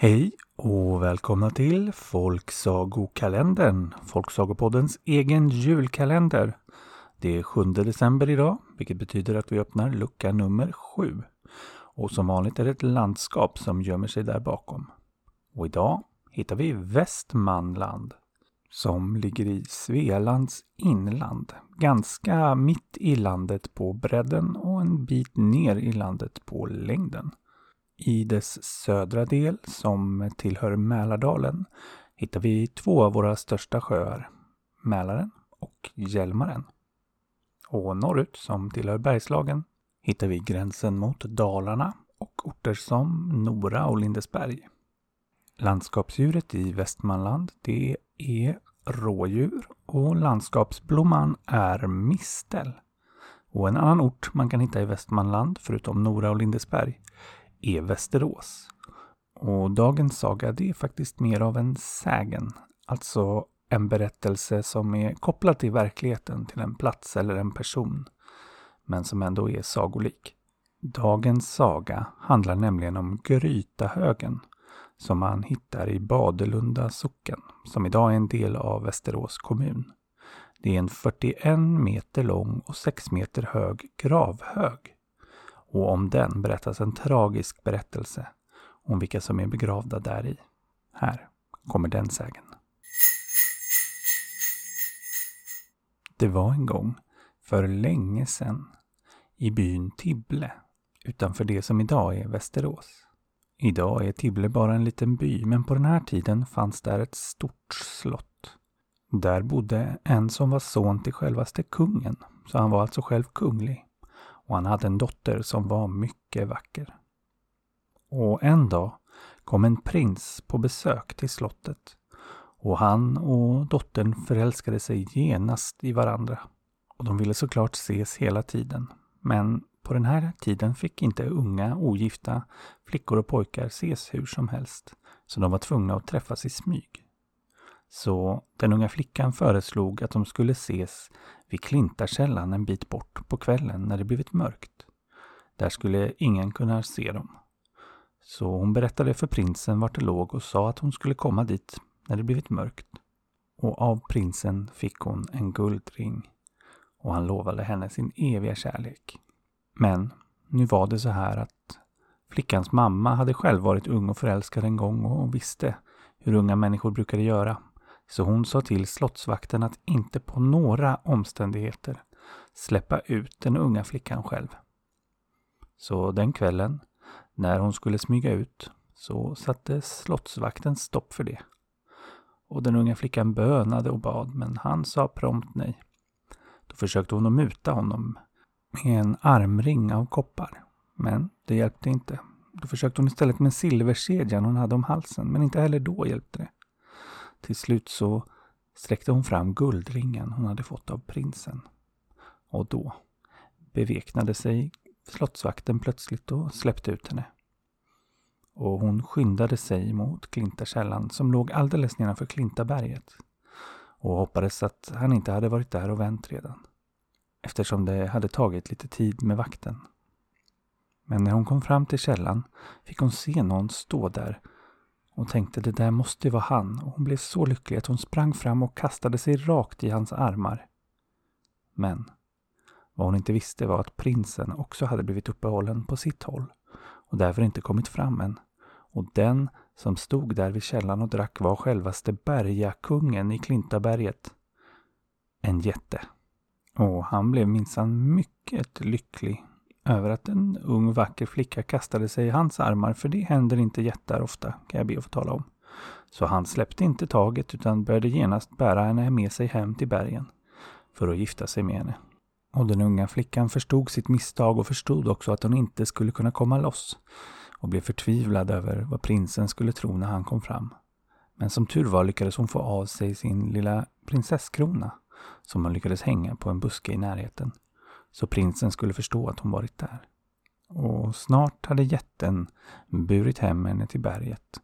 Hej och välkomna till Folksagokalendern, Folksagopoddens egen julkalender. Det är 7 december idag, vilket betyder att vi öppnar lucka nummer 7. Och som vanligt är det ett landskap som gömmer sig där bakom. Och idag hittar vi Västmanland, som ligger i Svealands inland. Ganska mitt i landet på bredden och en bit ner i landet på längden. I dess södra del, som tillhör Mälardalen, hittar vi två av våra största sjöar, Mälaren och Hjälmaren. Och norrut, som tillhör Bergslagen, hittar vi gränsen mot Dalarna och orter som Nora och Lindesberg. Landskapsdjuret i Västmanland, det är rådjur och landskapsblomman är mistel. Och en annan ort man kan hitta i Västmanland, förutom Nora och Lindesberg, är Västerås. Och dagens saga det är faktiskt mer av en sägen, alltså en berättelse som är kopplad till verkligheten, till en plats eller en person, men som ändå är sagolik. Dagens saga handlar nämligen om Grytahögen, som man hittar i Badelunda socken, som idag är en del av Västerås kommun. Det är en 41 meter lång och 6 meter hög gravhög och om den berättas en tragisk berättelse om vilka som är begravda där i. Här kommer den sägen. Det var en gång, för länge sedan, i byn Tibble utanför det som idag är Västerås. Idag är Tibble bara en liten by, men på den här tiden fanns där ett stort slott. Där bodde en som var son till självaste kungen, så han var alltså själv kunglig och han hade en dotter som var mycket vacker. Och en dag kom en prins på besök till slottet och han och dottern förälskade sig genast i varandra. Och de ville såklart ses hela tiden. Men på den här tiden fick inte unga ogifta flickor och pojkar ses hur som helst, så de var tvungna att träffas i smyg. Så den unga flickan föreslog att de skulle ses vid Klintarkällan en bit bort på kvällen när det blivit mörkt. Där skulle ingen kunna se dem. Så hon berättade för prinsen vart det låg och sa att hon skulle komma dit när det blivit mörkt. Och av prinsen fick hon en guldring och han lovade henne sin eviga kärlek. Men nu var det så här att flickans mamma hade själv varit ung och förälskad en gång och visste hur unga människor brukade göra. Så hon sa till slottsvakten att inte på några omständigheter släppa ut den unga flickan själv. Så den kvällen, när hon skulle smyga ut, så satte slottsvakten stopp för det. Och den unga flickan bönade och bad, men han sa prompt nej. Då försökte hon att muta honom med en armring av koppar. Men det hjälpte inte. Då försökte hon istället med silverkedjan hon hade om halsen, men inte heller då hjälpte det. Till slut så sträckte hon fram guldringen hon hade fått av prinsen. Och då beveknade sig slottsvakten plötsligt och släppte ut henne. Och hon skyndade sig mot Klintakällan som låg alldeles nedanför Klintaberget och hoppades att han inte hade varit där och vänt redan eftersom det hade tagit lite tid med vakten. Men när hon kom fram till källan fick hon se någon stå där och tänkte det där måste vara han och hon blev så lycklig att hon sprang fram och kastade sig rakt i hans armar. Men vad hon inte visste var att prinsen också hade blivit uppehållen på sitt håll och därför inte kommit fram än. Och den som stod där vid källan och drack var självaste Bergakungen i Klintaberget. En jätte. Och han blev minsann mycket lycklig över att en ung vacker flicka kastade sig i hans armar, för det händer inte jättar ofta, kan jag be att få tala om. Så han släppte inte taget utan började genast bära henne med sig hem till bergen för att gifta sig med henne. Och den unga flickan förstod sitt misstag och förstod också att hon inte skulle kunna komma loss och blev förtvivlad över vad prinsen skulle tro när han kom fram. Men som tur var lyckades hon få av sig sin lilla prinsesskrona som hon lyckades hänga på en buske i närheten så prinsen skulle förstå att hon varit där. Och snart hade jätten burit hem henne till berget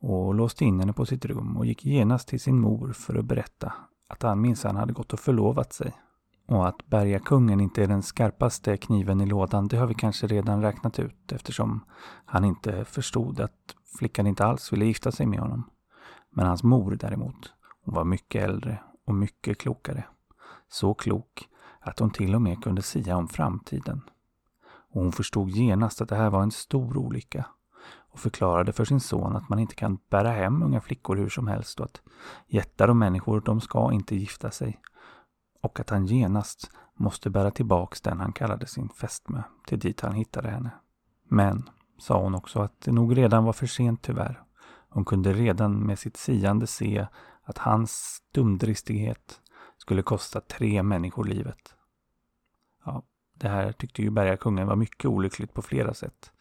och låste in henne på sitt rum och gick genast till sin mor för att berätta att han minsann hade gått och förlovat sig. Och att bergakungen inte är den skarpaste kniven i lådan, det har vi kanske redan räknat ut eftersom han inte förstod att flickan inte alls ville gifta sig med honom. Men hans mor däremot, hon var mycket äldre och mycket klokare. Så klok att hon till och med kunde sia om framtiden. Och hon förstod genast att det här var en stor olycka och förklarade för sin son att man inte kan bära hem unga flickor hur som helst och att jättar och människor, de ska inte gifta sig. Och att han genast måste bära tillbaks den han kallade sin fästmö till dit han hittade henne. Men, sa hon också, att det nog redan var för sent tyvärr. Hon kunde redan med sitt siande se att hans dumdristighet skulle kosta tre människor livet. Ja, det här tyckte ju bergakungen var mycket olyckligt på flera sätt.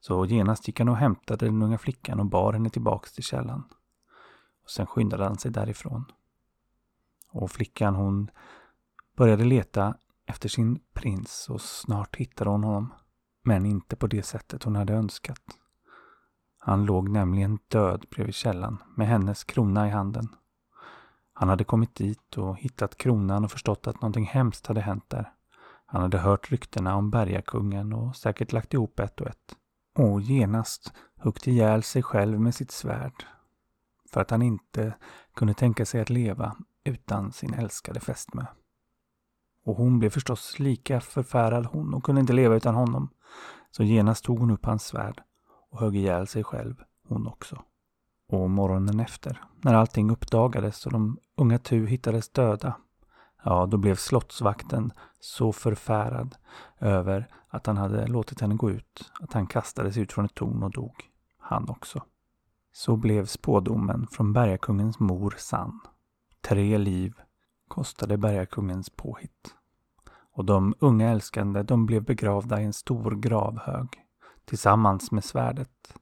Så genast gick han och hämtade den unga flickan och bar henne tillbaks till källan. Och sen skyndade han sig därifrån. Och flickan hon började leta efter sin prins och snart hittade hon honom. Men inte på det sättet hon hade önskat. Han låg nämligen död bredvid källan med hennes krona i handen. Han hade kommit dit och hittat kronan och förstått att någonting hemskt hade hänt där. Han hade hört ryktena om bergakungen och säkert lagt ihop ett och ett. Och genast huggit ihjäl sig själv med sitt svärd. För att han inte kunde tänka sig att leva utan sin älskade fästmö. Och hon blev förstås lika förfärad hon och kunde inte leva utan honom. Så genast tog hon upp hans svärd och högg ihjäl sig själv, hon också. Och morgonen efter, när allting uppdagades och de unga Tu hittades döda, ja, då blev slottsvakten så förfärad över att han hade låtit henne gå ut, att han kastades ut från ett torn och dog, han också. Så blev spådomen från bergakungens mor sann. Tre liv kostade bergakungens påhitt. Och de unga älskande, de blev begravda i en stor gravhög tillsammans med svärdet.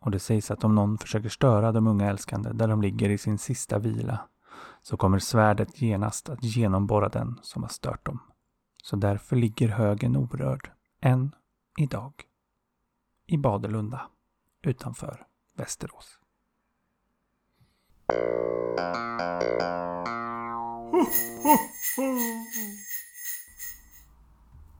Och det sägs att om någon försöker störa de unga älskande där de ligger i sin sista vila så kommer svärdet genast att genomborra den som har stört dem. Så därför ligger högen orörd, än idag. I Badelunda, utanför Västerås.